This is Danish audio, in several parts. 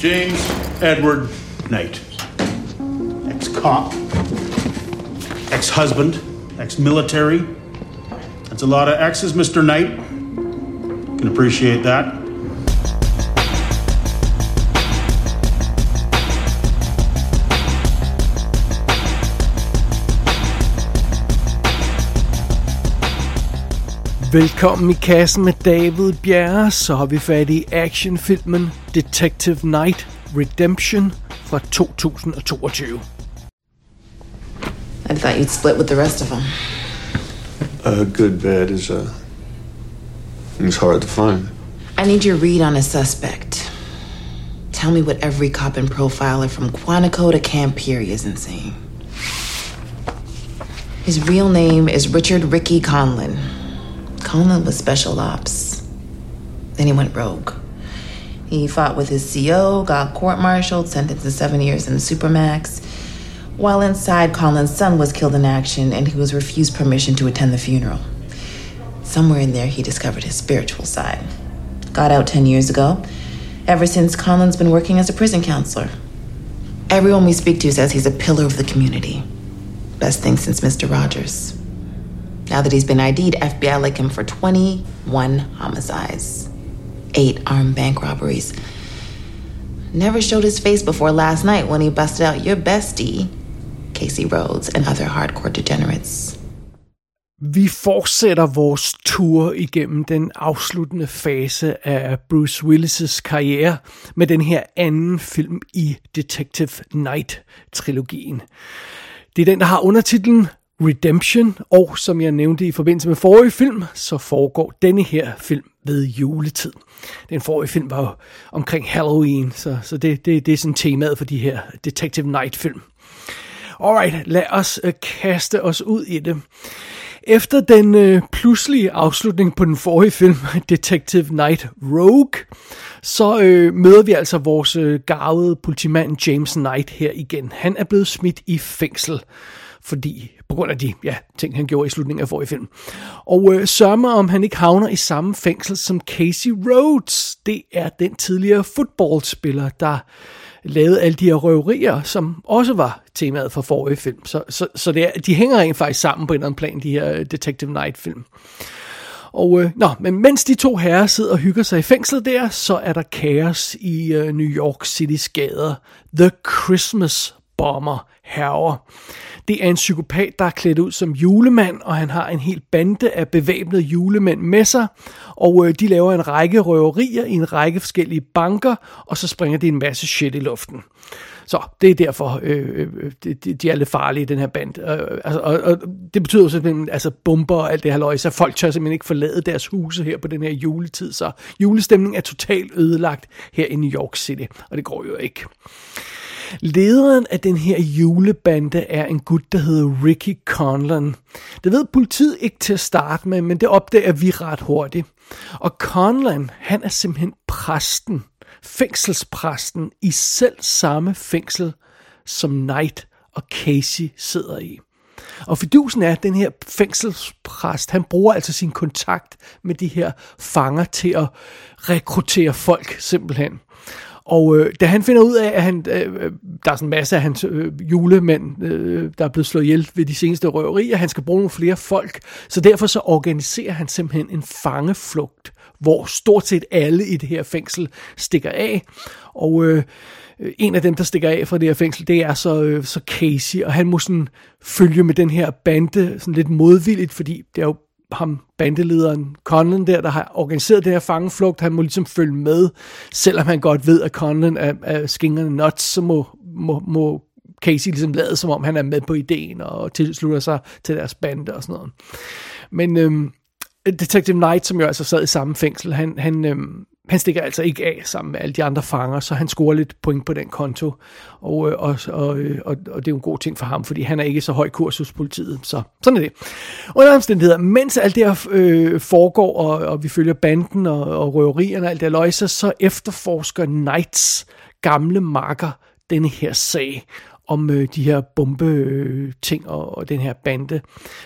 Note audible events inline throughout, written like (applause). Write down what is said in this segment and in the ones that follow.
James Edward Knight. Ex cop, ex husband, ex military. That's a lot of X's, Mr. Knight. Can appreciate that. Velkommen i kassen med David Bjerre, så har vi fat i actionfilmen Detective Night Redemption fra 2022. I thought you'd split with the rest of them. A good bed is uh, is hard to find. I need your read on a suspect. Tell me what every cop and profiler from Quantico to Camp Peary isn't saying. His real name is Richard Ricky Conlon. Conlon was special ops. Then he went rogue. He fought with his CO, got court-martialed, sentenced to seven years in the Supermax. While inside, Conlon's son was killed in action, and he was refused permission to attend the funeral. Somewhere in there, he discovered his spiritual side. Got out 10 years ago. Ever since, Conlon's been working as a prison counselor. Everyone we speak to says he's a pillar of the community. Best thing since Mr. Rogers. Now that he's been ID'd, FBI like him for 21 homicides, eight armed bank robberies. Never showed his face before last night when he busted out your bestie, Casey Rhodes, and other hardcore degenerates. Vi fortsætter vores tur igennem den afsluttende fase af Bruce Willis' karriere med den her anden film i Detective Night-trilogien. Det er den, der har undertitlen Redemption, og som jeg nævnte i forbindelse med forrige film, så foregår denne her film ved juletid. Den forrige film var jo omkring Halloween, så, så det, det, det er sådan temaet for de her Detective Night-film. Alright, lad os øh, kaste os ud i det. Efter den øh, pludselige afslutning på den forrige film, (laughs) Detective Night Rogue, så øh, møder vi altså vores øh, garvede politimand James Knight her igen. Han er blevet smidt i fængsel, fordi på grund af de ja, ting, han gjorde i slutningen af forrige film. Og øh, sørger om han ikke havner i samme fængsel som Casey Rhodes. Det er den tidligere fodboldspiller, der lavede alle de her røverier, som også var temaet for forrige film. Så, så, så det er, de hænger rent faktisk sammen på en eller anden plan, de her øh, Detective Night-film. Og øh, nå, men mens de to herrer sidder og hygger sig i fængslet der, så er der kaos i øh, New York City's gader. The Christmas Bomber herrer. Det er en psykopat, der er klædt ud som julemand, og han har en hel bande af bevæbnede julemænd med sig, og øh, de laver en række røverier i en række forskellige banker, og så springer de en masse shit i luften. Så det er derfor, øh, øh, øh de, de er lidt farlige, den her band. Øh, altså, og, og det betyder simpelthen, altså bomber og alt det her løg, så folk tør simpelthen ikke forlade deres huse her på den her juletid. Så julestemningen er totalt ødelagt her i New York City, og det går jo ikke. Lederen af den her julebande er en gut, der hedder Ricky Conlon. Det ved politiet ikke til at starte med, men det opdager vi ret hurtigt. Og Conlon, han er simpelthen præsten, fængselspræsten i selv samme fængsel, som Knight og Casey sidder i. Og fidusen er, at den her fængselspræst, han bruger altså sin kontakt med de her fanger til at rekruttere folk simpelthen. Og øh, da han finder ud af, at han, øh, øh der er sådan en masse af hans øh, julemænd, øh, der er blevet slået ihjel ved de seneste røverier, han skal bruge nogle flere folk, så derfor så organiserer han simpelthen en fangeflugt, hvor stort set alle i det her fængsel stikker af. Og øh, øh en af dem, der stikker af fra det her fængsel, det er så, øh, så Casey, og han må sådan følge med den her bande sådan lidt modvilligt, fordi det er jo ham, bandelederen Conlon der, der har organiseret det her fangeflugt, han må ligesom følge med, selvom han godt ved, at Conlon er, er skingerne nuts, så må, må, må Casey ligesom lade, som om han er med på ideen og tilslutter sig til deres bande og sådan noget. Men øhm, Detective Knight, som jo altså sad i samme fængsel, han, han, øhm, han stikker altså ikke af sammen med alle de andre fanger, så han scorer lidt point på den konto. Og, øh, og, og, øh, og, og det er jo en god ting for ham, fordi han er ikke så høj kurs hos politiet. Så sådan er det. Under omstændigheder, mens alt det her øh, foregår, og, og vi følger banden og, og røverierne og alt det her løjser, så efterforsker Knights gamle marker denne her sag. om øh, de her bombe øh, ting og, og den her bande.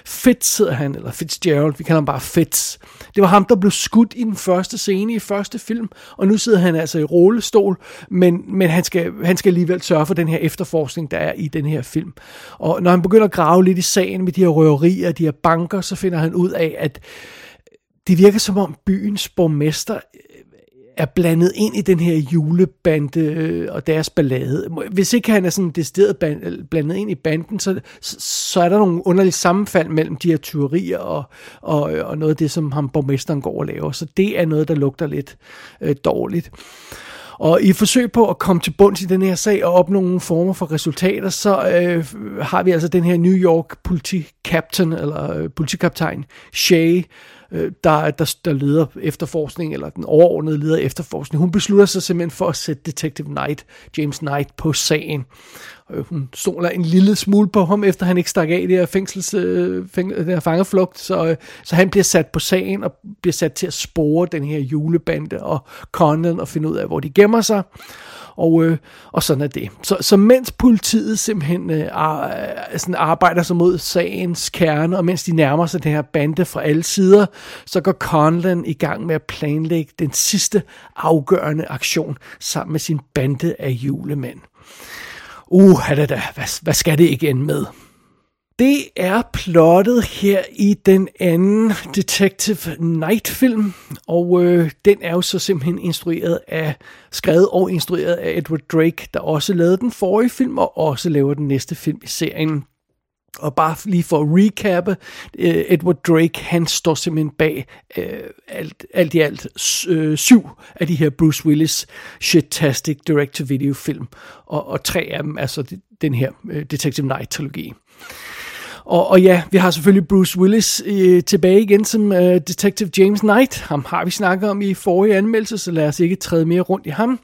Fitz hedder han, eller Fitzgerald, vi kalder ham bare Fitz. Det var ham, der blev skudt i den første scene i første film, og nu sidder han altså i rullestol, men, men han, skal, han skal alligevel sørge for den her efterforskning, der er i den her film. Og når han begynder at grave lidt i sagen med de her røverier, de her banker, så finder han ud af, at det virker som om byens borgmester er blandet ind i den her julebande øh, og deres ballade. Hvis ikke han er sådan decideret blandet ind i banden, så, så er der nogle underlige sammenfald mellem de her tyverier og, og, øh, og noget af det, som ham borgmesteren går og laver. Så det er noget, der lugter lidt øh, dårligt. Og i forsøg på at komme til bunds i den her sag og opnå nogle former for resultater, så øh, har vi altså den her New York politi-captain, eller øh, politikaptajn, Shay, øh, der, der, der leder efterforskning, eller den overordnede leder efterforskning. Hun beslutter sig simpelthen for at sætte Detective Knight, James Knight, på sagen. Øh, hun stoler en lille smule på ham, efter han ikke stak af i det her, fængsels, øh, fæng, det her fangeflugt, så, øh, så han bliver sat på sagen og bliver sat til at spore den her julebande og Conan og finde ud af, hvor de gemmer sig. Og, øh, og sådan er det. Så, så mens politiet simpelthen øh, ar, øh, sådan arbejder sig mod sagens kerne, og mens de nærmer sig den her bande fra alle sider, så går Conlan i gang med at planlægge den sidste afgørende aktion sammen med sin bande af julemænd. Uh, da, hvad, hvad skal det ikke med? Det er plottet her i den anden Detective Night-film, og øh, den er jo så simpelthen instrueret af, skrevet og instrueret af Edward Drake, der også lavede den forrige film og også laver den næste film i serien. Og bare lige for at recappe, øh, Edward Drake, han står simpelthen bag øh, alt, alt i alt øh, syv af de her Bruce Willis shit-tastic direct-to-video film, og, og tre af dem er så den her øh, Detective Night-trilogi. Og, og ja, vi har selvfølgelig Bruce Willis øh, tilbage igen som øh, Detective James Knight. Ham har vi snakket om i forrige anmeldelse, så lad os ikke træde mere rundt i ham.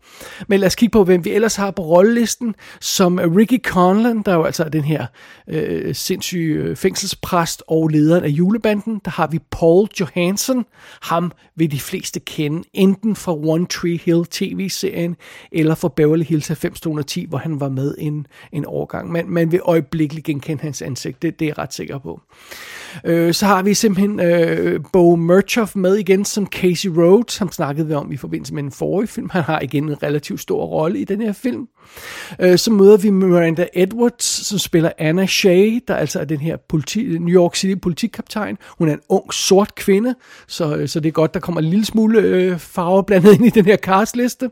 Men lad os kigge på, hvem vi ellers har på rollelisten. Som Ricky Conlan, der er jo altså den her øh, sindssyge øh, fængselspræst og lederen af julebanden. Der har vi Paul Johansson. Ham vil de fleste kende, enten fra One Tree Hill tv-serien, eller fra Beverly Hills 90210, hvor han var med en, en årgang. Men man vil øjeblikkeligt genkende hans ansigt. Det, det jeg ret sikker på. Øh, så har vi simpelthen øh, Bo Murchoff med igen som Casey Rhodes, som snakkede vi om i forbindelse med en forrige film. Han har igen en relativt stor rolle i den her film. Øh, så møder vi Miranda Edwards, som spiller Anna Shay, der altså er den her politi, New York City politikaptajn. Hun er en ung, sort kvinde, så, øh, så det er godt, der kommer en lille smule øh, farve blandet ind i den her castliste.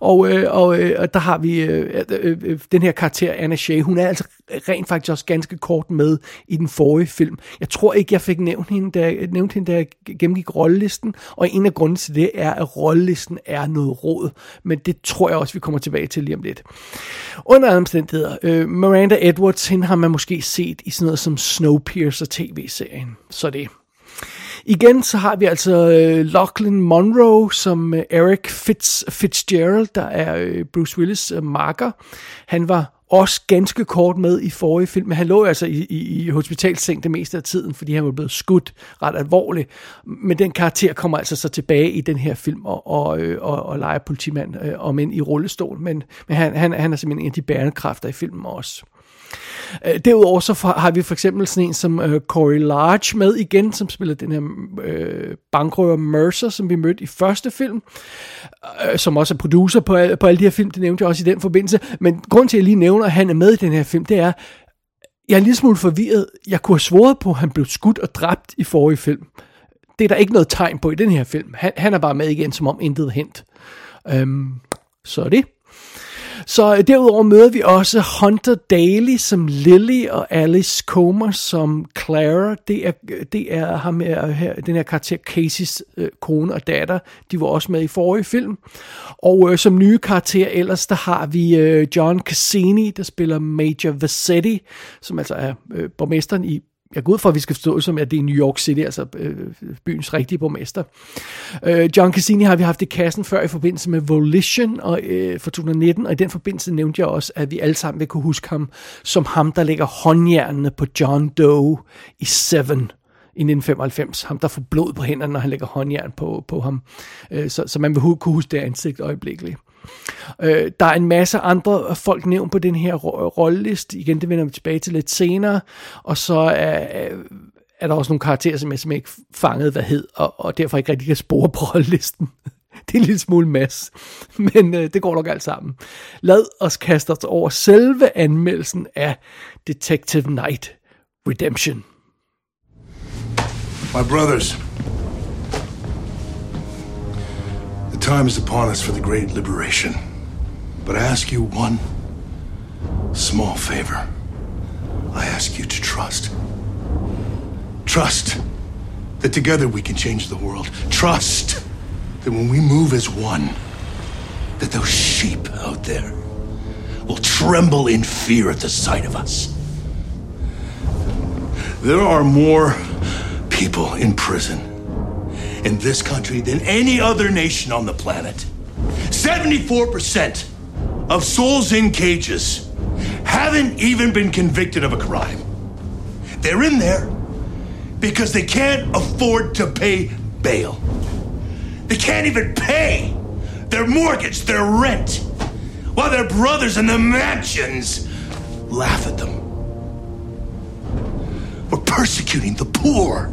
Og, øh, og, øh, der har vi øh, øh, øh, den her karakter, Anna Shay. Hun er altså rent faktisk også ganske kort med i den forrige film. Jeg tror ikke, jeg fik nævnt hende, da jeg, nævnt hende, da jeg gennemgik rollelisten, og en af grundene til det er, at rollelisten er noget råd, men det tror jeg også, vi kommer tilbage til lige om lidt. Under andre omstændigheder, øh, Miranda Edwards, hende har man måske set i sådan noget som Snowpiercer tv-serien, så det Igen så har vi altså øh, Lachlan Monroe som øh, Eric Fitz, Fitzgerald, der er øh, Bruce Willis øh, marker. Han var også ganske kort med i forrige film, men han lå altså i, i, i hospitalseng det meste af tiden, fordi han var blevet skudt ret alvorligt. Men den karakter kommer altså så tilbage i den her film og, og, øh, og, og leger politimand, øh, om end i rullestol, men, men han, han, han er simpelthen en af de bærende kræfter i filmen også. Øh, derudover så har vi for eksempel sådan en som øh, Corey Large med igen, som spiller den her øh, bankrøver Mercer, som vi mødte i første film, øh, som også er producer på, på alle de her film, det nævnte jeg også i den forbindelse. Men grund til, at jeg lige nævner, at han er med i den her film, det er, jeg er en lille smule forvirret. Jeg kunne have svoret på, at han blev skudt og dræbt i forrige film. Det er der ikke noget tegn på i den her film. Han, han er bare med igen, som om intet hent. Øhm, så er det. Så øh, derudover møder vi også Hunter Daly som Lily og Alice Comer som Clara. Det er, øh, det er ham øh, her, den her karakter Caseys øh, kone og datter. De var også med i forrige film. Og øh, som nye karakter ellers, der har vi øh, John Cassini, der spiller Major Vassetti, som altså er øh, borgmesteren i jeg går ud fra, at vi skal forstå som, at det er New York City, altså øh, byens rigtige borgmester. Øh, John Cassini har vi haft i kassen før i forbindelse med Volition og, øh, for 2019, og i den forbindelse nævnte jeg også, at vi alle sammen vil kunne huske ham som ham, der lægger håndjernene på John Doe i Seven i 1995. Ham, der får blod på hænderne, når han lægger håndjern på, på ham. Øh, så, så man vil kunne huske det ansigt øjeblikkeligt. Øh, der er en masse andre folk nævnt på den her rolleliste. Igen, det vender vi tilbage til lidt senere. Og så er, er der også nogle karakterer, som jeg simpelthen ikke fangede, hvad hed, og, og derfor ikke rigtig kan spore på rollelisten. (laughs) det er en lille smule mas, (laughs) men øh, det går nok alt sammen. Lad os kaste os over selve anmeldelsen af Detective Night Redemption. My brothers, time is upon us for the great liberation. But I ask you one small favor. I ask you to trust. Trust that together we can change the world. Trust that when we move as one, that those sheep out there will tremble in fear at the sight of us. There are more people in prison in this country than any other nation on the planet. 74% of souls in cages haven't even been convicted of a crime. They're in there because they can't afford to pay bail. They can't even pay their mortgage, their rent, while their brothers in the mansions laugh at them. We're persecuting the poor.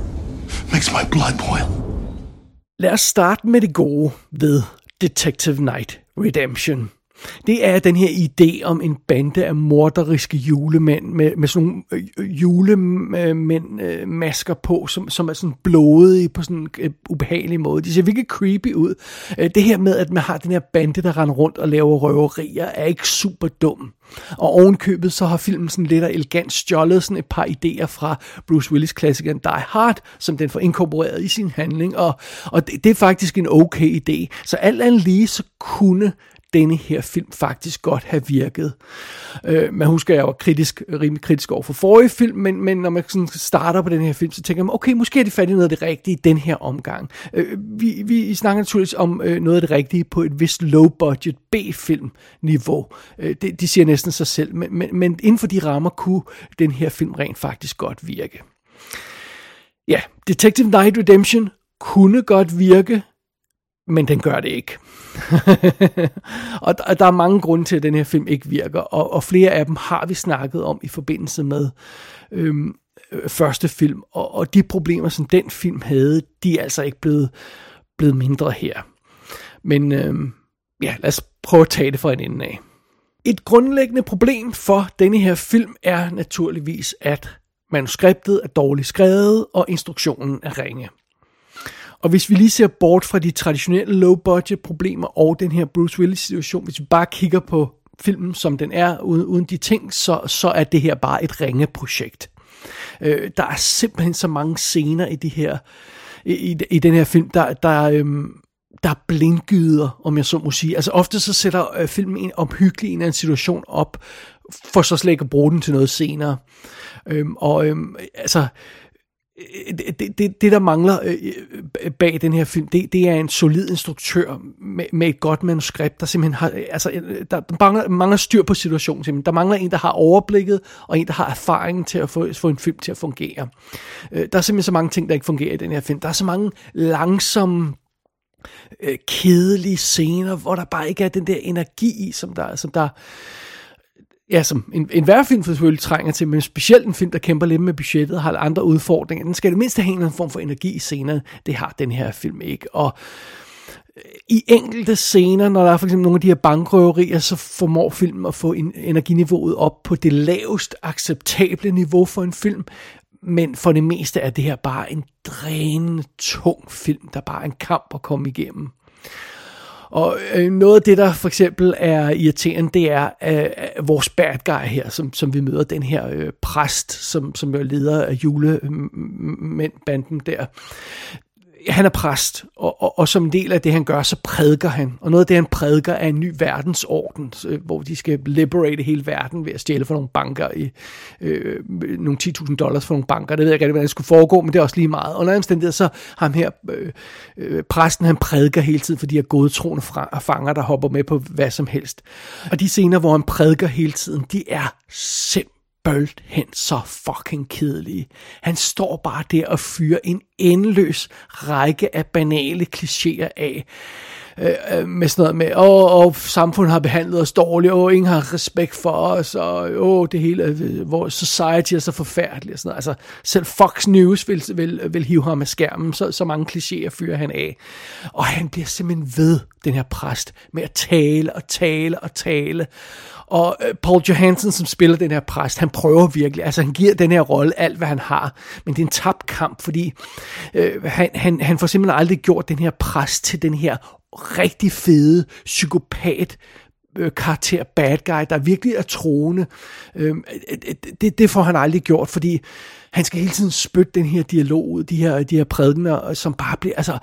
Makes my blood boil. Lad os starte med det gode ved Detective Night Redemption det er den her idé om en bande af morderiske julemænd med, med sådan nogle øh, øh, julemænd øh, masker på, som, som er sådan blodige på sådan en øh, ubehagelig måde. De ser virkelig creepy ud. Det her med, at man har den her bande, der render rundt og laver røverier, er ikke super dum. Og ovenkøbet så har filmen sådan lidt elegant stjålet sådan et par idéer fra Bruce Willis klassikeren Die Hard, som den får inkorporeret i sin handling, og, og det, det er faktisk en okay idé. Så alt andet lige, så kunne denne her film faktisk godt have virket. Øh, man husker, at jeg var kritisk, rimelig kritisk over for forrige film, men, men når man sådan starter på den her film, så tænker man, okay, måske er det fat i noget af det rigtige i den her omgang. Øh, vi, vi snakker naturligvis om øh, noget af det rigtige på et vist low-budget B-film-niveau. Øh, det, de siger næsten sig selv, men, men, men inden for de rammer kunne den her film rent faktisk godt virke. Ja, Detective Night Redemption kunne godt virke, men den gør det ikke. (laughs) og der, der er mange grunde til, at den her film ikke virker, og, og flere af dem har vi snakket om i forbindelse med øhm, øh, første film, og, og de problemer, som den film havde, de er altså ikke blevet, blevet mindre her. Men øhm, ja, lad os prøve at tage det fra en ende af. Et grundlæggende problem for denne her film er naturligvis, at manuskriptet er dårligt skrevet, og instruktionen er ringe. Og hvis vi lige ser bort fra de traditionelle low-budget problemer og den her Bruce Willis situation, hvis vi bare kigger på filmen, som den er, uden, uden de ting, så, så er det her bare et ringe projekt. Øh, der er simpelthen så mange scener i de her i, i den her film, der, der, øhm, der er blindgyder, om jeg så må sige. Altså ofte så sætter øh, filmen en omhyggelig en, en situation op, for så slet ikke at bruge den til noget senere. Øhm, og øhm, altså, Øh, det, det, det, der mangler øh, øh, bag den her film, det, det er en solid instruktør med, med et godt manuskript, der simpelthen har, altså, der, der mangler, mangler styr på situationen. Simpelthen. Der mangler en, der har overblikket, og en, der har erfaringen til at få, få en film til at fungere. Der er simpelthen så mange ting, der ikke fungerer i den her film. Der er så mange langsomme kedelige scener, hvor der bare ikke er den der energi i, som der, som der ja, som en, en hver film selvfølgelig trænger til, men specielt en film, der kæmper lidt med budgettet og har andre udfordringer. Den skal det mindste have en form for energi i scenerne. Det har den her film ikke. Og øh, i enkelte scener, når der er for eksempel nogle af de her bankrøverier, så formår filmen at få energiniveauet op på det lavest acceptable niveau for en film. Men for det meste er det her bare en drænende, tung film, der bare er en kamp at komme igennem. Og øh, noget af det, der for eksempel er irriterende, det er øh, øh, vores bad guy her, som, som vi møder, den her øh, præst, som, som er leder af julebanden der han er præst, og, og, og som en del af det, han gør, så prædiker han. Og noget af det, han prædiker, er en ny verdensorden, hvor de skal liberate hele verden ved at stjæle for nogle banker, i øh, nogle 10.000 dollars for nogle banker. Det ved jeg ikke hvordan det skulle foregå, men det er også lige meget. Og når omstændighed, så ham her, øh, øh, præsten, han prædiker hele tiden for de her godtroende fanger, der hopper med på hvad som helst. Og de scener, hvor han prædiker hele tiden, de er simpelthen hen så fucking kedelige. Han står bare der og fyrer en endeløs række af banale klichéer af. Øh, øh, med sådan noget med, åh, åh, samfundet har behandlet os dårligt, åh, ingen har respekt for os, og åh, det hele, øh, vores society er så forfærdeligt, og sådan noget. Altså, selv Fox News vil, vil, vil hive ham af skærmen, så, så mange klichéer fyrer han af. Og han bliver simpelthen ved, den her præst, med at tale og tale og tale. Og øh, Paul Johansson, som spiller den her præst, han prøver virkelig, altså han giver den her rolle alt, hvad han har, men det er en tabt kamp, fordi øh, han, han, han får simpelthen aldrig gjort den her præst til den her rigtig fede psykopat øh, karakter, bad guy, der virkelig er troende. Øh, det, det får han aldrig gjort, fordi han skal hele tiden spytte den her dialog ud, de her, de her prædikener, som bare bliver, altså,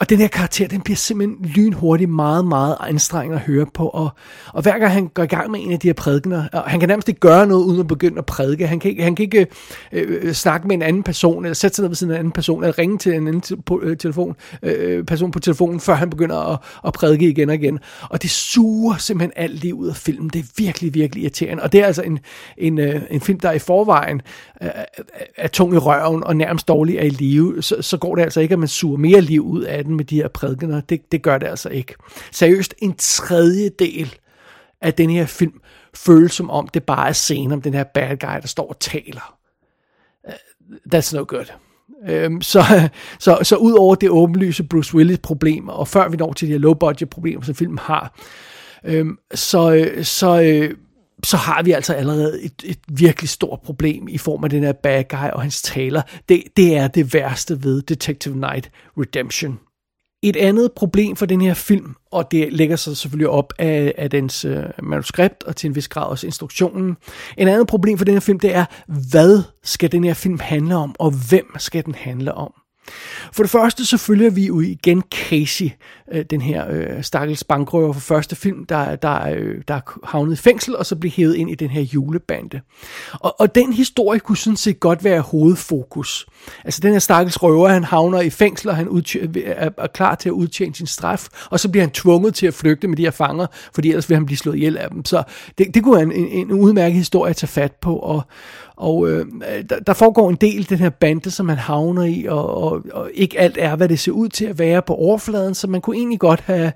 og den her karakter, den bliver simpelthen lynhurtigt meget, meget anstrengende at høre på. Og, og hver gang han går i gang med en af de her prædikener, og han kan nærmest ikke gøre noget uden at begynde at prædike. Han kan ikke, han kan ikke øh, øh snakke med en anden person, eller sætte sig ned ved siden af en anden person, eller ringe til en anden te- på, øh, telefon, øh, øh person på telefonen, før han begynder at, at prædike igen og igen. Og det suger simpelthen alt det ud af filmen. Det er virkelig, virkelig irriterende. Og det er altså en, en, øh, en film, der i forvejen øh, er tung i røven og nærmest dårlig er i live. Så, så går det altså ikke, at man suger mere liv ud af den med de her prædikener. Det, det gør det altså ikke. Seriøst, en tredjedel af den her film føles som om, det bare er scenen om den her bad guy, der står og taler. Uh, that's no good. Øhm, så, (laughs) så, så ud over det åbenlyse Bruce Willis problemer, og før vi når til de her low budget problemer, som filmen har, øhm, så, øh, så, øh, så har vi altså allerede et, et virkelig stort problem i form af den her bad guy og hans taler. Det, det er det værste ved Detective Night Redemption. Et andet problem for den her film, og det lægger sig selvfølgelig op af, af dens øh, manuskript og til en vis grad også instruktionen. En andet problem for den her film, det er, hvad skal den her film handle om, og hvem skal den handle om? For det første så følger vi jo igen Casey, øh, den her øh, stakkels bankrøver for første film, der, der, øh, der er havnet i fængsel, og så bliver hævet ind i den her julebande. Og, og den historie kunne sådan set godt være hovedfokus. Altså den her stakkels røver, han havner i fængsel, og han øh, er, er klar til at udtjene sin straf, og så bliver han tvunget til at flygte med de her fanger, fordi ellers vil han blive slået ihjel af dem. Så det, det kunne være en, en, en udmærket historie at tage fat på, og, og øh, der, der foregår en del den her bande, som man havner i, og, og, og ikke alt er, hvad det ser ud til at være på overfladen, så man kunne egentlig godt have,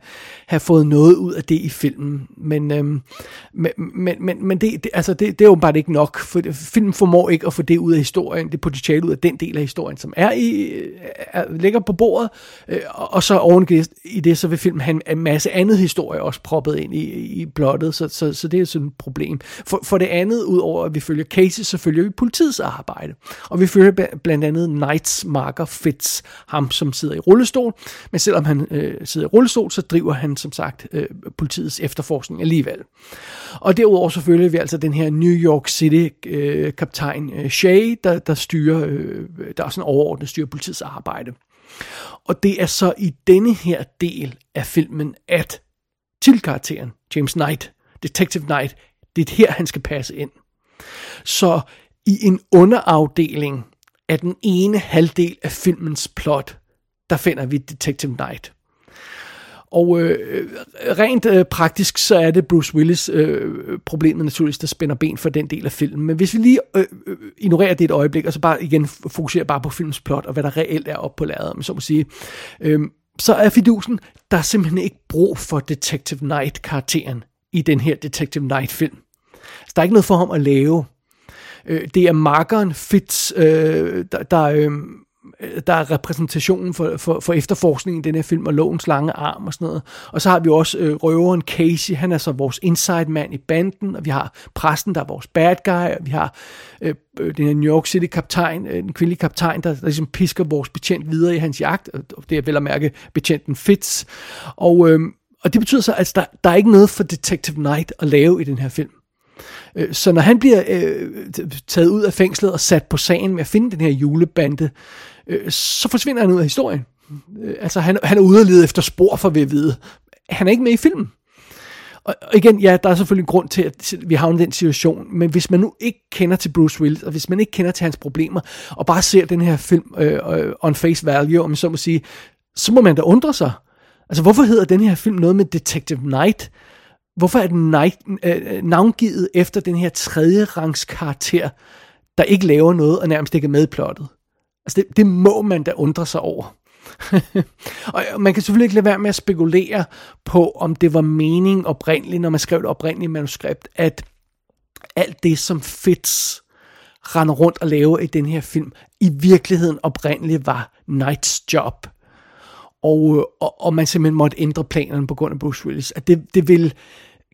have fået noget ud af det i filmen. Men, øh, men, men, men, men det, det, altså det, det er jo bare ikke nok, for filmen formår ikke at få det ud af historien, det potentiale ud af den del af historien, som er i, er, ligger på bordet, øh, og så oven i det, så vil filmen have en masse andet historie også proppet ind i, i blottet, så, så, så det er sådan et problem. For, for det andet, udover at vi følger cases, så følger vi politiets arbejde. Og vi følger blandt andet Knights marker Fitz, ham som sidder i rullestol, men selvom han øh, sidder i rullestol, så driver han som sagt øh, politiets efterforskning alligevel. Og derudover så følger vi altså den her New York City øh, kaptajn øh, Shay, der, der styrer, øh, der er sådan overordnet styrer politiets arbejde. Og det er så i denne her del af filmen, at tilkarakteren James Knight, Detective Knight, det er her, han skal passe ind. Så i en underafdeling af den ene halvdel af filmens plot, der finder vi Detective Knight. Og øh, øh, rent øh, praktisk, så er det Bruce Willis øh, problemet naturligvis, der spænder ben for den del af filmen. Men hvis vi lige øh, øh, ignorerer det et øjeblik, og så bare igen fokuserer bare på filmens plot, og hvad der reelt er op på lærredet, så må sige, øh, så er fidusen, der er simpelthen ikke brug for Detective Knight-karakteren i den her Detective Knight-film. Så der er ikke noget for ham at lave. Øh, det er markeren Fitz, øh, der, der, øh, der er repræsentationen for, for, for efterforskningen i den her film, og lovens lange arm og sådan noget. Og så har vi også øh, røveren Casey, han er så vores inside man i banden, og vi har præsten, der er vores bad guy, og vi har øh, øh den her New York City kaptajn, øh, den kvindelige kaptajn, der, der ligesom pisker vores betjent videre i hans jagt, og det er vel at mærke betjenten Fitz. Og, øh, og det betyder så, at der, der er ikke noget for Detective Knight at lave i den her film. Øh, så når han bliver øh, taget ud af fængslet og sat på sagen med at finde den her julebande, øh, så forsvinder han ud af historien. Øh, altså han, han er ude og lede efter spor for ved at vide. Han er ikke med i filmen. Og igen, ja, der er selvfølgelig en grund til, at vi havner i den situation, men hvis man nu ikke kender til Bruce Willis, og hvis man ikke kender til hans problemer, og bare ser den her film øh, øh on face value, om så må sige, så må man da undre sig. Altså, hvorfor hedder den her film noget med Detective Night? Hvorfor er den øh, øh, navngivet efter den her tredje rangs karakter, der ikke laver noget og nærmest ikke er med i plottet? Altså det, det må man da undre sig over. (laughs) og man kan selvfølgelig ikke lade være med at spekulere på, om det var mening oprindeligt, når man skrev det oprindelige manuskript, at alt det, som Fitz render rundt og laver i den her film, i virkeligheden oprindeligt var Knights job. Og, øh, og, og man simpelthen måtte ændre planerne på grund af Bruce Willis. At det, det vil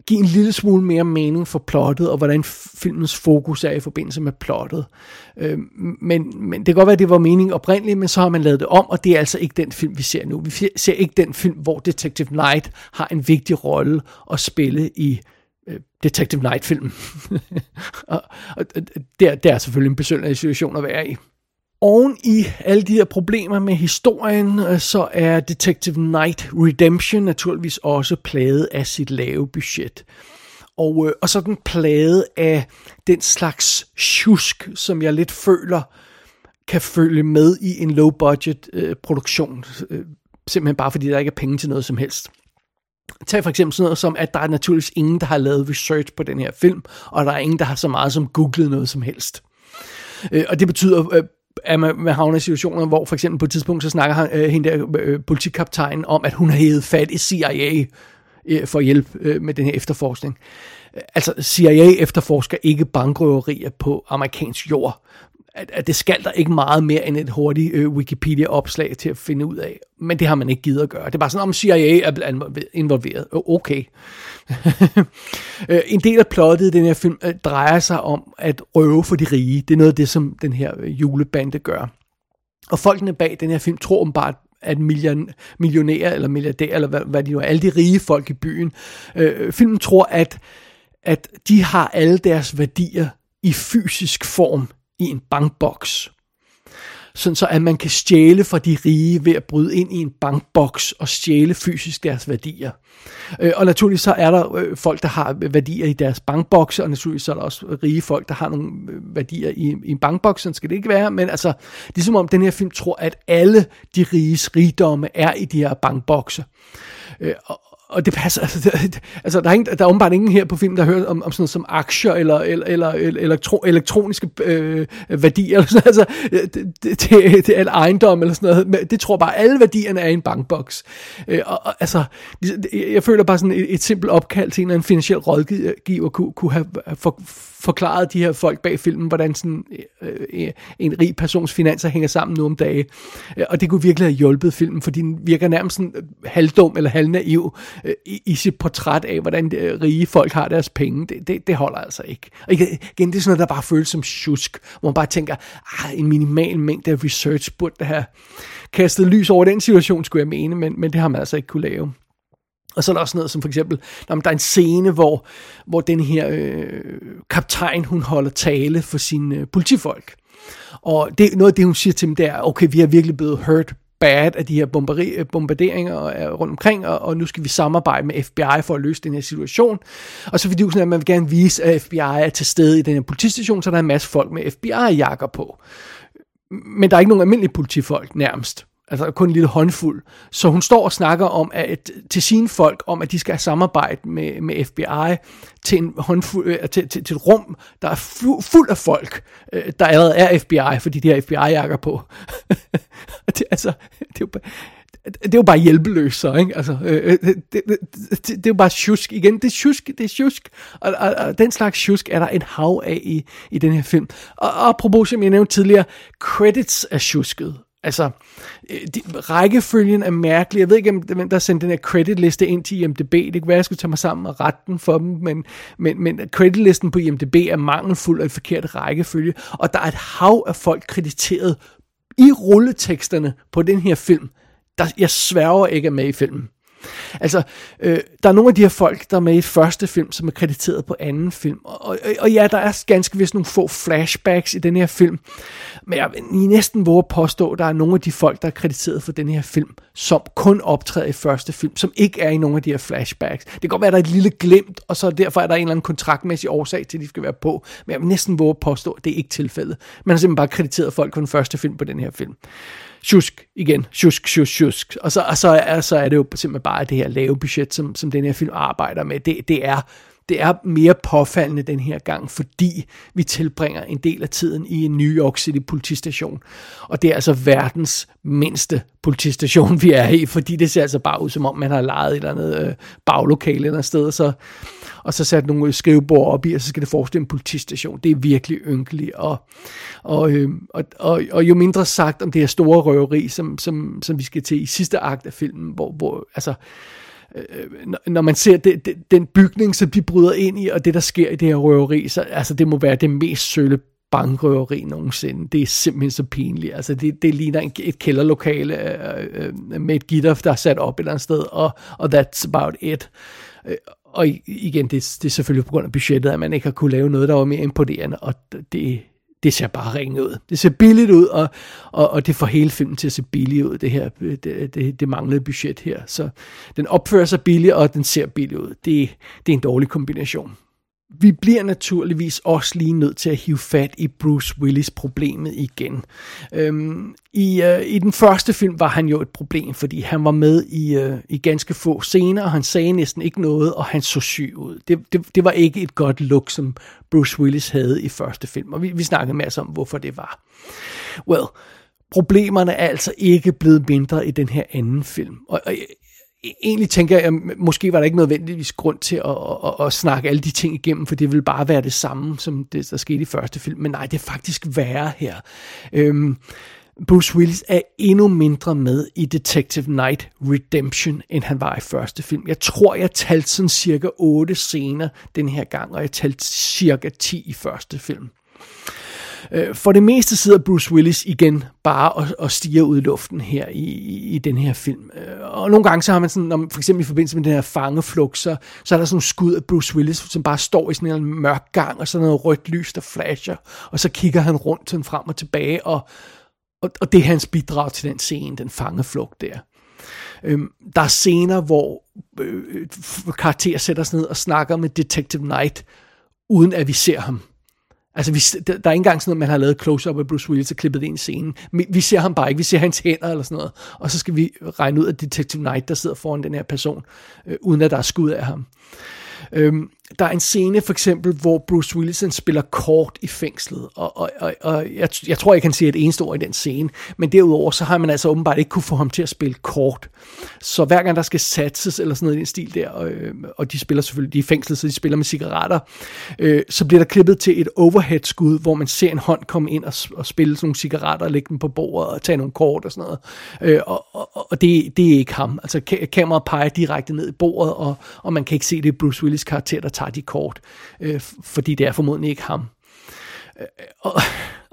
give en lille smule mere mening for plottet, og hvordan filmens fokus er i forbindelse med plottet. Øh, men, men det kan godt være, at det var meningen oprindeligt, men så har man lavet det om, og det er altså ikke den film, vi ser nu. Vi ser ikke den film, hvor Detective Knight har en vigtig rolle at spille i øh, Detective Knight-filmen. (laughs) og, og det, det er selvfølgelig en besøgende situation at være i. Oven i alle de her problemer med historien, øh, så er Detective Knight Redemption naturligvis også plaget af sit lave budget. Og, øh, og så den plade af den slags tjusk, som jeg lidt føler kan følge med i en low budget øh, produktion. Øh, simpelthen bare fordi der ikke er penge til noget som helst. Tag for eksempel sådan noget som, at der er naturligvis ingen, der har lavet research på den her film, og der er ingen, der har så meget som googlet noget som helst. Øh, og det betyder øh, at man, man havner i situationer, hvor for eksempel på et tidspunkt, så snakker han, øh, hende der øh, politikaptajnen om, at hun har hævet fat i CIA øh, for at hjælpe øh, med den her efterforskning. Altså, CIA efterforsker ikke bankrøverier på amerikansk jord at, at det skal der ikke meget mere end et hurtigt øh, Wikipedia-opslag til at finde ud af. Men det har man ikke givet at gøre. Det er bare sådan, om CIA er involveret. Okay. (laughs) Øh, en del af plottet i den her film øh, drejer sig om at røve for de rige. Det er noget af det, som den her øh, julebande gør. Og folkene bag den her film tror bare, at million, millionærer eller milliardærer, eller hvad, hvad de nu er, alle de rige folk i byen, øh, filmen tror, at, at de har alle deres værdier i fysisk form i en bankboks. Sådan så at man kan stjæle fra de rige ved at bryde ind i en bankboks og stjæle fysisk deres værdier. Øh, og naturligvis så er der øh, folk, der har værdier i deres bankboks, og naturligvis så er der også rige folk, der har nogle øh, værdier i, i en bankboks, sådan skal det ikke være, men altså, ligesom om den her film tror, at alle de riges rigdomme er i de her bankbokse. Og, og det passer, altså, det, altså der, er ingen, der er åbenbart ingen her på film, der hører om, om sådan noget som aktier eller, eller, eller, eller elektro, elektroniske øh, værdier, eller sådan, altså, det, det, det, det er ejendom eller sådan noget, men det tror bare, alle værdierne er i en bankboks. Øh, og, og, altså, ligesom, jeg føler bare sådan et, et simpelt opkald til en eller anden finansiel rådgiver kunne, kunne have for, forklaret de her folk bag filmen, hvordan sådan øh, øh en rig persons finanser hænger sammen nu om dage. Øh, og det kunne virkelig have hjulpet filmen, fordi den virker nærmest sådan halvdum eller halvnaiv øh, i, i sit portræt af, hvordan øh, rige folk har deres penge. Det, det, det holder altså ikke. Og igen, det er sådan noget, der bare føles som tjusk, hvor man bare tænker, ah, en minimal mængde af research burde have kastet lys over den situation, skulle jeg mene, men, men det har man altså ikke kunne lave. Og så er der også noget som for eksempel, når der er en scene, hvor, hvor den her øh, kaptajn, hun holder tale for sine øh, politifolk. Og det, noget af det, hun siger til dem, det er, okay, vi er virkelig blevet hurt bad af de her bomberi, øh, bombarderinger øh, rundt omkring, og, og nu skal vi samarbejde med FBI for at løse den her situation. Og så fordi sådan, at man vil gerne vise, at FBI er til stede i den her politistation, så der er en masse folk med FBI-jakker på. Men der er ikke nogen almindelige politifolk nærmest. Altså kun en lille håndfuld. Så hun står og snakker om at, til sine folk, om at de skal samarbejde med, med FBI til, en håndfuld, øh, til, til, til et rum, der er fu, fuld af folk, øh, der allerede er FBI, fordi de har FBI-jakker på. (laughs) det, altså, det er jo det er jo bare hjælpeløst så, ikke? Altså, øh, øh, det, det, det, det er jo bare tjusk igen. Det er tjusk, det er tjusk. Og, og, og den slags tjusk er der en hav af i, i den her film. Og, og apropos, som jeg nævnte tidligere, credits er tjusket. Altså, øh, de, rækkefølgen er mærkelig. Jeg ved ikke, om der sendte den her creditliste ind til IMDb. Det kunne være, jeg skulle tage mig sammen og rette den for dem, men, men, men creditlisten på IMDb er mangelfuld og i forkert rækkefølge, og der er et hav af folk krediteret i rulleteksterne på den her film, der jeg sværger ikke er med i filmen. Altså, øh, der er nogle af de her folk, der er med i første film, som er krediteret på anden film. Og, og, og ja, der er ganske vist nogle få flashbacks i den her film. Men jeg vil næsten våge at påstå, at der er nogle af de folk, der er krediteret for den her film, som kun optræder i første film, som ikke er i nogle af de her flashbacks. Det kan godt være, at der er et lille glemt, og så derfor er der en eller anden kontraktmæssig årsag til, at de skal være på. Men jeg vil næsten våge at påstå, at det er ikke tilfældet. Man har simpelthen bare krediteret folk for den første film på den her film tjusk igen, tjusk, tjusk, tjusk. Og så, og så, er, så er det jo simpelthen bare det her lave budget, som, som den her film arbejder med. Det, det er det er mere påfaldende den her gang, fordi vi tilbringer en del af tiden i en New York City politistation. Og det er altså verdens mindste politistation, vi er i, fordi det ser altså bare ud, som om man har lejet et eller andet øh, baglokale eller sted, og så, og så sat nogle skrivebord op i, og så skal det forestille en politistation. Det er virkelig ynkeligt, og, og, øh, og, og, og jo mindre sagt om det her store røveri, som, som, som vi skal til i sidste akt af filmen, hvor, hvor altså, Øh, øh, når man ser det, det, den bygning, som de bryder ind i, og det, der sker i det her røveri, så altså, det må være det mest sølle bankrøveri nogensinde. Det er simpelthen så pinligt. Altså, det, det ligner et kælderlokale øh, øh, med et gitter, der er sat op et eller andet sted, og, og that's about it. Øh, og igen, det, det er selvfølgelig på grund af budgettet, at man ikke har kunne lave noget, der var mere imponerende, og det, det ser bare ringe ud. Det ser billigt ud, og, og, og det får hele filmen til at se billigt ud, det her, det, det, det manglede budget her. Så den opfører sig billigt, og den ser billigt ud. Det, det er en dårlig kombination vi bliver naturligvis også lige nødt til at hive fat i Bruce Willis problemet igen. Øhm, i, øh, I den første film var han jo et problem, fordi han var med i, øh, i ganske få scener, og han sagde næsten ikke noget, og han så syg ud. Det, det, det var ikke et godt look, som Bruce Willis havde i første film, og vi, vi snakkede masser om, hvorfor det var. Well, problemerne er altså ikke blevet mindre i den her anden film. Og, og E-, egentlig tænker jeg, at måske var der ikke nødvendigvis grund til at, at, at snakke alle de ting igennem, for det ville bare være det samme, som det, der skete i første film. Men nej, det er faktisk værre her. Øhm, Bruce Willis er endnu mindre med i Detective Night Redemption, end han var i første film. Jeg tror, jeg talte sådan cirka 8 scener den her gang, og jeg talte cirka 10 i første film. Øh, for det meste sidder Bruce Willis igen bare og, og stiger ud i luften her i, i, i den her film. Øh, og nogle gange så har man sådan, når, for eksempel i forbindelse med den her fangeflugt, så, så er der sådan en skud af Bruce Willis, som bare står i sådan en mørk gang, og så noget rødt lys, der flasher, og så kigger han rundt sådan frem og tilbage, og, og, og det er hans bidrag til den scene, den fangeflugt der. Øhm, der er scener, hvor øh, øh karakterer sætter sig ned og snakker med Detective Knight, uden at vi ser ham. Altså, vi, der, der er ikke engang sådan noget, man har lavet close-up af Bruce Willis og klippet ind i scenen. Vi, vi ser ham bare ikke. Vi ser hans hænder eller sådan noget. Og så skal vi regne ud af Detective Knight, der sidder foran den her person, øh, uden at der er skud af ham. Øhm, der er en scene for eksempel, hvor Bruce Willis spiller kort i fængslet, og, og, og, og jeg, jeg tror, jeg kan sige et eneste ord i den scene, men derudover så har man altså åbenbart ikke kunne få ham til at spille kort. Så hver gang der skal satses eller sådan noget i den stil der, og, øh, og de spiller selvfølgelig, de er i fængslet, så de spiller med cigaretter, øh, så bliver der klippet til et overhead-skud, hvor man ser en hånd komme ind og, og spille sådan nogle cigaretter og lægge dem på bordet og tage nogle kort og sådan noget. Øh, og og, og det, det er ikke ham. Altså kameraet peger direkte ned i bordet, og, og man kan ikke se det Bruce Willis karakter, der tager de kort, øh, fordi det er formodentlig ikke ham. Øh, og,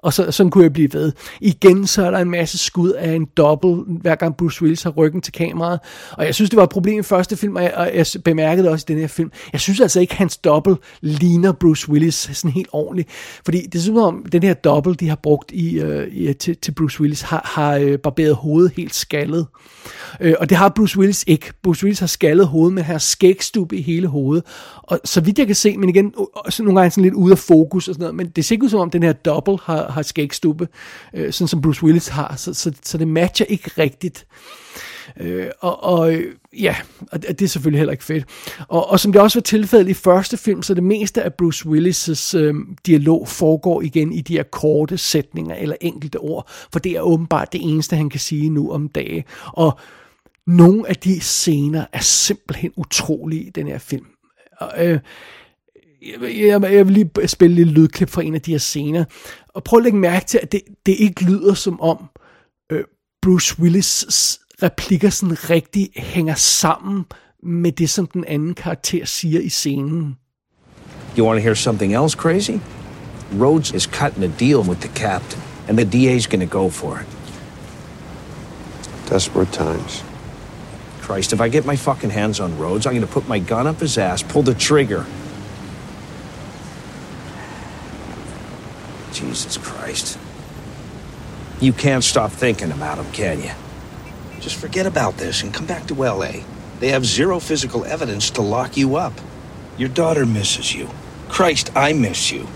og så, sådan kunne jeg blive ved. Igen så er der en masse skud af en dobbelt, hver gang Bruce Willis har ryggen til kameraet. Og jeg synes, det var et problem i første film, og jeg, og jeg bemærkede også i den her film. Jeg synes altså ikke, hans dobbelt ligner Bruce Willis sådan helt ordentligt. Fordi det er som om, den her dobbelt, de har brugt i, øh, i, til, til Bruce Willis, har, har øh, barberet hovedet helt skaldet. Øh, og det har Bruce Willis ikke. Bruce Willis har skaldet hovedet, men har skægstube i hele hovedet. Og så vidt jeg kan se, men igen, øh, så nogle gange sådan lidt ude af fokus og sådan noget, men det ser ikke ud som om, den her dobbelt har, har skægstube, øh, sådan som Bruce Willis har, så, så, så det matcher ikke rigtigt. Øh, og, og ja, og det er selvfølgelig heller ikke fedt. Og, og som det også var tilfældet i første film, så det meste af Bruce Willis' øh, dialog foregår igen i de her korte sætninger eller enkelte ord, for det er åbenbart det eneste, han kan sige nu om dage. Og nogle af de scener er simpelthen utrolige i den her film. Og, øh, jeg, jeg vil lige spille lidt lydklip fra en af de her scener, og prøv at lægge mærke til, at det, det ikke lyder som om øh, Bruce Willis' replikker sådan rigtig hænger sammen med det, som den anden karakter siger i scenen. You want to hear something else crazy? Rhodes is cutting a deal with the captain, and the DA's gonna go for it. Desperate times. Christ, if I get my fucking hands on Rhodes, I'm gonna put my gun up his ass, pull the trigger, Jesus Christ. You can't stop thinking about him, can you? Just forget about this and come back to LA. They have zero physical evidence to lock you up. Your daughter misses you. Christ, I miss you.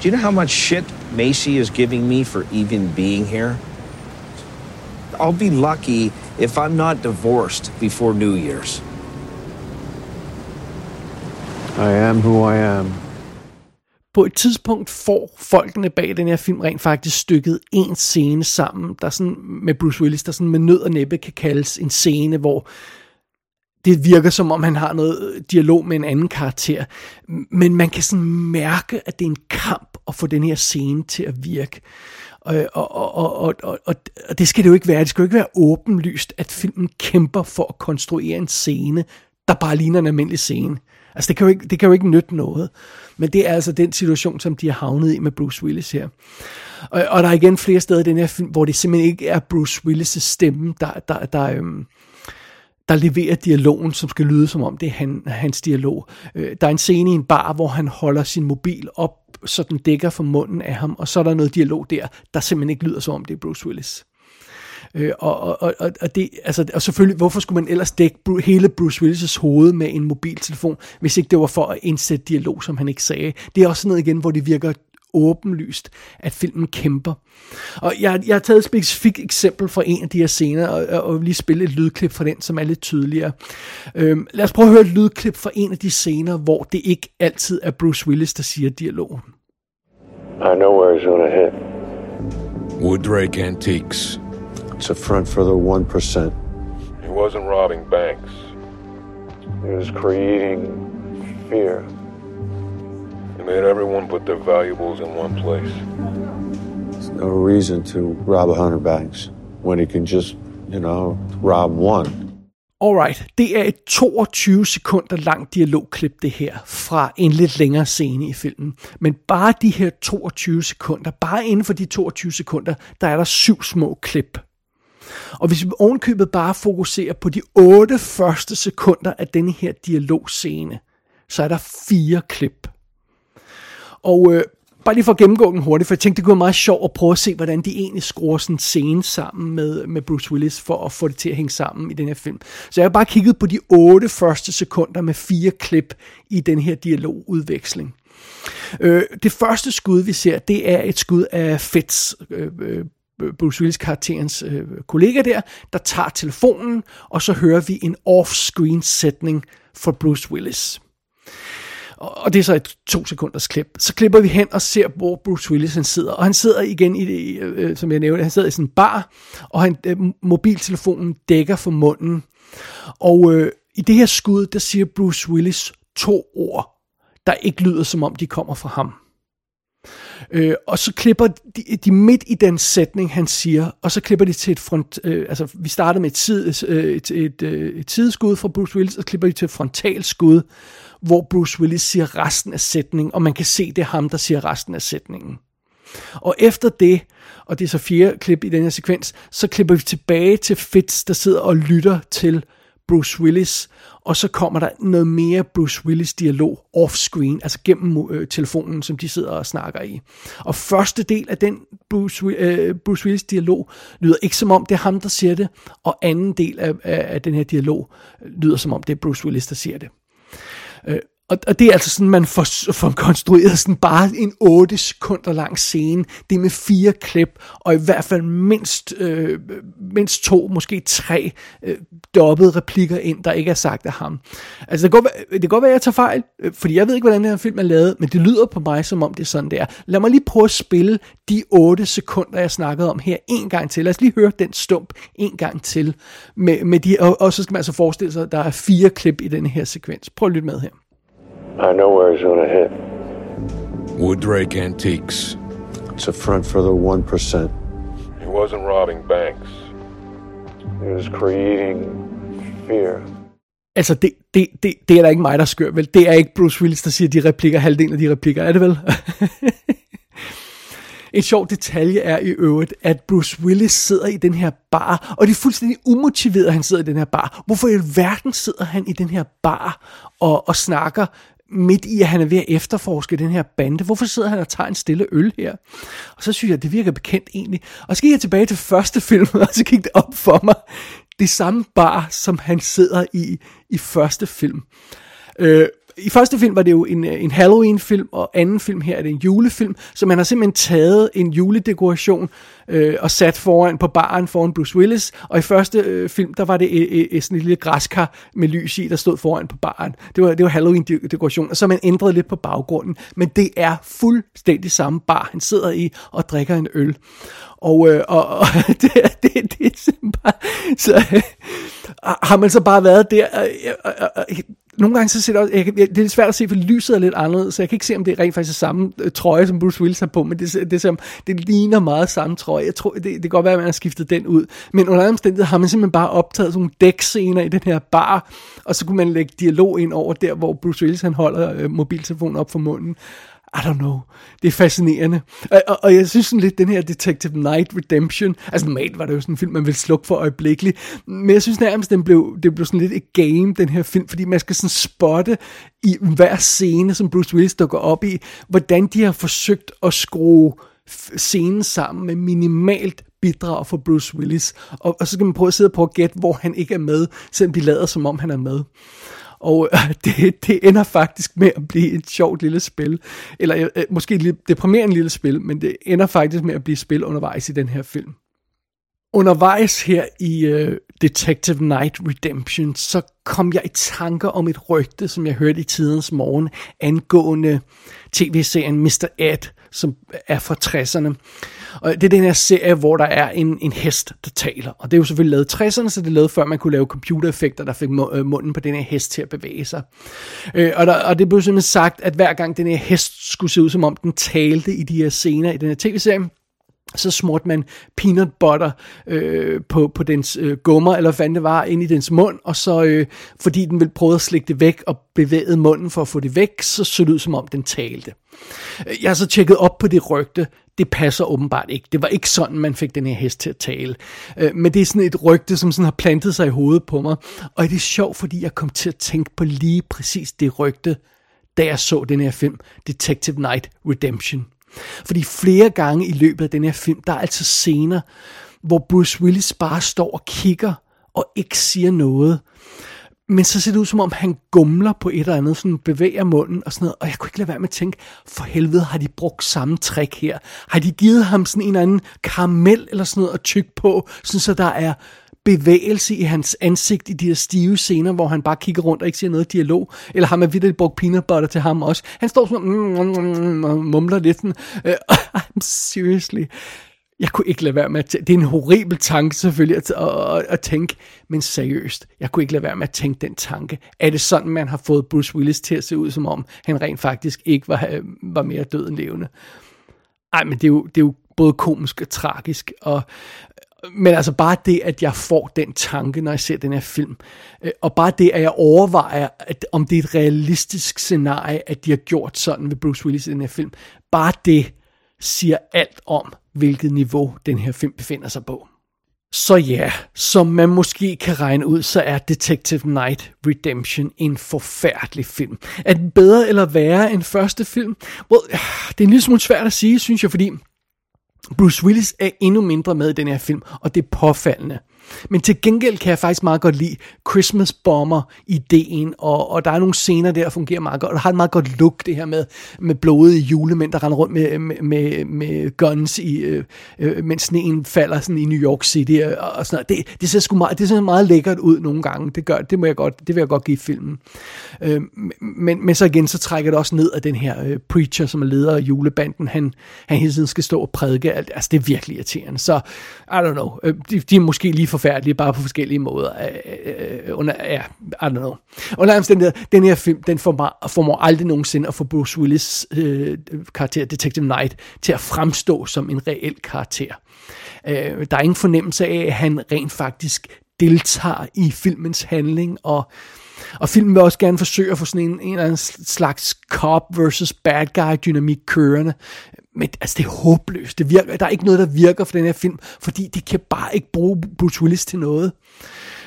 Do you know how much shit Macy is giving me for even being here? I'll be lucky if I'm not divorced before New Year's. I am who I am. På et tidspunkt får folkene bag den her film rent faktisk stykket en scene sammen, der sådan med Bruce Willis, der sådan med nød og næppe kan kaldes en scene, hvor det virker som om han har noget øh, dialog med en anden karakter. Men man kan sådan mærke, at det er en kamp at få den her scene til at virke. Og, og, og, og, og, og det skal det jo ikke være. Det skal jo ikke være åbenlyst, at filmen kæmper for at konstruere en scene, der bare ligner en almindelig scene. Altså det kan, jo ikke, det kan jo ikke nytte noget. Men det er altså den situation, som de har havnet i med Bruce Willis her. Og, og der er igen flere steder i den her film, hvor det simpelthen ikke er Bruce Willis' stemme, der, der, der, øhm, der leverer dialogen, som skal lyde som om det er han, hans dialog. Øh, der er en scene i en bar, hvor han holder sin mobil op, så den dækker for munden af ham, og så er der noget dialog der, der simpelthen ikke lyder som om det er Bruce Willis. Øh, og, og, og, og, det, altså, og selvfølgelig, hvorfor skulle man ellers dække hele Bruce Willis' hoved med en mobiltelefon, hvis ikke det var for at indsætte dialog, som han ikke sagde. Det er også noget igen, hvor det virker åbenlyst, at filmen kæmper. Og jeg, jeg har taget et specifikt eksempel fra en af de her scener, og, og lige spille et lydklip fra den, som er lidt tydeligere. Øhm, lad os prøve at høre et lydklip fra en af de scener, hvor det ikke altid er Bruce Willis, der siger dialogen. I know where he's gonna hit. Wooddrake Antiques. It's a front for the 1%. He wasn't robbing banks. He was creating fear. He made everyone put their valuables in one place. There's no reason to rob a hundred banks when he can just, you know, rob one. Alright, det er et 22 sekunder langt dialogklip det her, fra en lidt længere scene i filmen. Men bare de her 22 sekunder, bare inden for de 22 sekunder, der er der syv små klip. Og hvis vi ovenkøbet bare fokuserer på de otte første sekunder af denne her dialogscene, så er der fire klip. Og øh, bare lige for at gennemgå den hurtigt, for jeg tænkte, det kunne være meget sjovt at prøve at se, hvordan de egentlig skruer sådan en scene sammen med, med Bruce Willis, for at få det til at hænge sammen i den her film. Så jeg har bare kigget på de otte første sekunder med fire klip i den her dialogudveksling. Øh, det første skud, vi ser, det er et skud af Fitz, øh, øh, Bruce Willis karakterens øh, kollega der, der tager telefonen, og så hører vi en off-screen sætning fra Bruce Willis. Og det er så et to sekunders klip. Så klipper vi hen og ser, hvor Bruce Willis han sidder. Og han sidder igen i det, øh, øh som jeg nævnte, han sidder i sådan en bar, og han, øh, mobiltelefonen dækker for munden. Og øh, i det her skud, der siger Bruce Willis to ord, der ikke lyder som om de kommer fra ham. Øh, og så klipper de, de midt i den sætning, han siger, og så klipper de til et front... Øh, altså, vi starter med et, tid, øh, et, et, et, øh, et sideskud fra Bruce Willis, og så klipper de til et frontalskud, hvor Bruce Willis siger resten af sætningen, og man kan se, det er ham, der siger resten af sætningen. Og efter det, og det er så fire klip i den her sekvens, så klipper vi tilbage til Fitz, der sidder og lytter til Bruce Willis, og så kommer der noget mere Bruce Willis dialog off-screen, altså gennem øh, telefonen, som de sidder og snakker i. Og første del af den Bruce, øh, Bruce Willis dialog lyder ikke som om det er ham, der siger det, og anden del af, af, af den her dialog lyder som om det er Bruce Willis, der siger det. Øh, og, og det er altså sådan, man får, får konstrueret sådan bare en 8 sekunder lang scene. Det er med fire klip, og i hvert fald mindst, øh, mindst to, måske tre øh, dobbede replikker ind, der ikke er sagt af ham. Altså det kan, godt, det kan godt være, at jeg tager fejl, øh, fordi jeg ved ikke, hvordan den her film er lavet, men det lyder på mig, som om det er sådan, det er. Lad mig lige prøve at spille de 8 sekunder, jeg snakkede om her, en gang til. Lad os lige høre den stump en gang til. Med, med de, og, og så skal man altså forestille sig, at der er fire klip i den her sekvens. Prøv at lytte med her. I know where he's gonna hit. Wooddrake Antiques. It's a front for the 1%. He wasn't robbing banks. He was creating fear. Altså, det, det, det, det er der ikke mig, der skør, vel? Det er ikke Bruce Willis, der siger de replikker, halvdelen af de replikker, er det vel? (laughs) En sjov detalje er i øvrigt, at Bruce Willis sidder i den her bar, og det er fuldstændig umotiveret, at han sidder i den her bar. Hvorfor i alverden sidder han i den her bar og, og snakker midt i, at han er ved at efterforske den her bande. Hvorfor sidder han og tager en stille øl her? Og så synes jeg, at det virker bekendt egentlig. Og så gik jeg tilbage til første film, (laughs) og så gik det op for mig. Det samme bar, som han sidder i i første film. Øh, i første film var det jo en, øh, en Halloween-film, og anden film her er det en julefilm, så man har simpelthen taget en juledekoration øh, og sat foran på baren foran Bruce Willis, og i første øh, film, der var det et, et, sådan et lille græskar med lys i, der stod foran på baren. Det var, det var Halloween-dekoration, og så man ændret lidt på baggrunden, men det er fuldstændig samme bar, han sidder i og drikker en øl. Og, øh, og, og (laughs) det, det, det er simpelthen bare... Så, øh, (laughs) har man så bare været der... Øh, øh, øh nogle gange så ser det også, jeg, det er svært at se, for lyset er lidt anderledes, så jeg kan ikke se, om det er rent faktisk er samme øh, trøje, som Bruce Willis har på, men det, det, det, det ligner meget samme trøje. Jeg tror, det, det kan godt være, at man har skiftet den ud. Men under andre omstændigheder har man simpelthen bare optaget sådan nogle dækscener i den her bar, og så kunne man lægge dialog ind over der, hvor Bruce Willis han holder øh, mobiltelefonen op for munden. I don't know. Det er fascinerende. Og, og, og jeg synes sådan lidt, den her Detective Night Redemption, altså normalt var det jo sådan en film, man ville slukke for øjeblikkeligt, men jeg synes nærmest, den blev, det blev sådan lidt et game, den her film, fordi man skal sådan spotte i hver scene, som Bruce Willis dukker op i, hvordan de har forsøgt at skrue scenen sammen med minimalt bidrag for Bruce Willis. Og, og så kan man prøve at sidde på at gætte, hvor han ikke er med, selvom de lader som om han er med. Og øh, (laughs) det, det ender faktisk med at blive et sjovt lille spil. Eller øh, måske et lidt deprimerende lille spil, men det ender faktisk med at blive spil undervejs i den her film. Undervejs her i uh, Detective Night Redemption, så kom jeg i tanker om et rygte, som jeg hørte i tidens morgen, angående tv-serien Mr. Ed, som er fra 60'erne. Og det er den her serie, hvor der er en, en hest, der taler. Og det er jo selvfølgelig lavet 60'erne, så det er lavet før man kunne lave computereffekter, der fik øh, munden på den her hest til at bevæge sig. Øh, og, der, og det blev simpelthen sagt, at hver gang den her hest skulle se ud, som om den talte i de her scener i den her tv-serie, så smurte man peanut butter øh, på, på dens øh, gummer, eller hvad det var, ind i dens mund, og så, øh, fordi den ville prøve at slikke det væk og bevægede munden for at få det væk, så så det ud som om den talte. Øh, jeg har så tjekket op på det rygte, det passer åbenbart ikke. Det var ikke sådan, man fik den her hest til at tale. Øh, men det er sådan et rygte, som sådan har plantet sig i hovedet på mig, og det er sjovt, fordi jeg kom til at tænke på lige præcis det rygte, da jeg så den her film, Detective Night Redemption. Fordi flere gange i løbet af den her film, der er altså scener, hvor Bruce Willis bare står og kigger og ikke siger noget. Men så ser det ud som om, han gumler på et eller andet, sådan bevæger munden og sådan noget. Og jeg kunne ikke lade være med at tænke, for helvede har de brugt samme trick her. Har de givet ham sådan en eller anden karamel eller sådan noget at tykke på, sådan så der er bevægelse i hans ansigt i de her stive scener, hvor han bare kigger rundt og ikke siger noget dialog, eller har man virkelig brugt peanut butter til ham også. Han står sådan mm, mm, mm, og mumler lidt sådan, uh, (laughs) I'm seriously, jeg kunne ikke lade være med at tænke, det er en horribel tanke selvfølgelig at, at, at, at tænke, men seriøst, jeg kunne ikke lade være med at tænke den tanke. Er det sådan, man har fået Bruce Willis til at se ud, som om han rent faktisk ikke var, øh, var mere død end levende? Ej, men det er jo, det er jo både komisk og tragisk, og, men altså bare det, at jeg får den tanke, når jeg ser den her film, øh, og bare det, at jeg overvejer, at, om det er et realistisk scenarie, at de har gjort sådan med Bruce Willis i den her film, bare det siger alt om, hvilket niveau den her film befinder sig på. Så ja, som man måske kan regne ud, så er Detective Night Redemption en forfærdelig film. Er den bedre eller værre end første film? Well, det er en lille smule svært at sige, synes jeg, fordi Bruce Willis er endnu mindre med i den her film, og det er påfaldende. Men til gengæld kan jeg faktisk meget godt lide Christmas Bomber-ideen, og, og der er nogle scener der, der fungerer meget godt. Og der har et meget godt look, det her med, med blodige julemænd, der render rundt med, med, med, med guns, i, øh, øh, mens sneen falder sådan i New York City og, og sådan noget. Det, det, ser sgu meget, det ser meget lækkert ud nogle gange. Det, gør, det, må jeg godt, det vil jeg godt give filmen. Øh, men, men så igen, så trækker det også ned af den her øh, preacher, som er leder af julebanden. Han, han hele tiden skal stå og prædike. Altså, det er virkelig irriterende. Så, I don't know. Øh, de, de er måske lige forfærdelige, bare på forskellige måder. Øh, øh, øh, under, ja, I don't know. Under omstændigheder, den her film, den formår, formår aldrig nogensinde at få Bruce Willis øh, karakter, Detective Knight, til at fremstå som en reel karakter. Øh, der er ingen fornemmelse af, at han rent faktisk deltager i filmens handling, og og filmen vil også gerne forsøge at få sådan en, en eller anden slags cop versus bad guy dynamik kørende. Men altså, det er håbløst. Det virker, der er ikke noget, der virker for den her film, fordi de kan bare ikke bruge Bruce Willis til noget.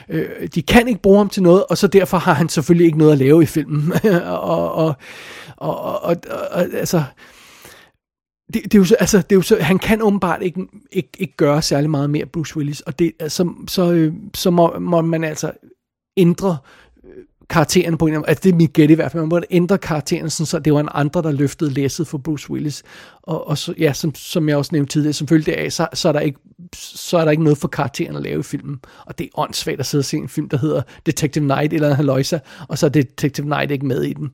Øh, de kan ikke bruge ham til noget, og så derfor har han selvfølgelig ikke noget at lave i filmen. (laughs) og, og, og, og, og, og altså... Det, det, er jo så, altså, det er jo så, han kan åbenbart ikke, ikke, ikke gøre særlig meget mere, Bruce Willis, og det, altså, så, så øh, må, må man altså ændre karaktererne på en eller anden altså det er mit gæt i hvert fald, man måtte ændre karakteren, sådan, så det var en andre, der løftede læsset for Bruce Willis. Og, og så, ja, som, som jeg også nævnte tidligere, selvfølgelig følge så, så, er der ikke, så er der ikke noget for karakteren at lave i filmen. Og det er åndssvagt at sidde og se en film, der hedder Detective Night eller Haloisa, og så er Detective Night ikke med i den.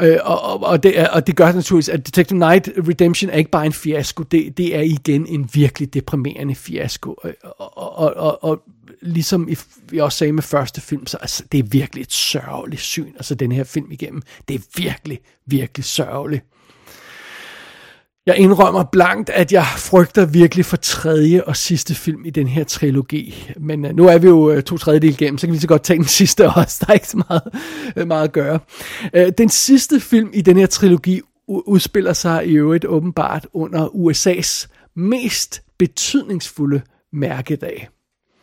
Øh, og, og, og, det, og det gør naturligvis, at Detective Night Redemption er ikke bare en fiasko, det, det er igen en virkelig deprimerende fiasko. Og, og, og, og, og ligesom I, vi også sagde med første film, så altså, det er virkelig et sørgeligt syn, altså den her film igennem. Det er virkelig, virkelig sørgeligt. Jeg indrømmer blankt, at jeg frygter virkelig for tredje og sidste film i den her trilogi. Men uh, nu er vi jo uh, to tredjedel igennem, så kan vi så godt tage den (laughs) sidste også. Der er ikke så meget, uh, meget at gøre. Uh, den sidste film i den her trilogi udspiller sig i øvrigt åbenbart under USA's mest betydningsfulde mærkedag.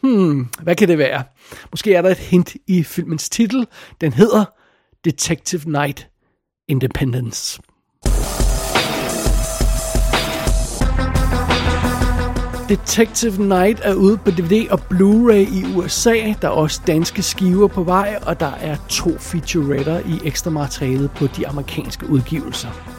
Hmm, hvad kan det være? Måske er der et hint i filmens titel. Den hedder Detective Night Independence. Detective Night er ude på DVD og Blu-ray i USA. Der er også danske skiver på vej, og der er to featuretter i ekstra materialet på de amerikanske udgivelser.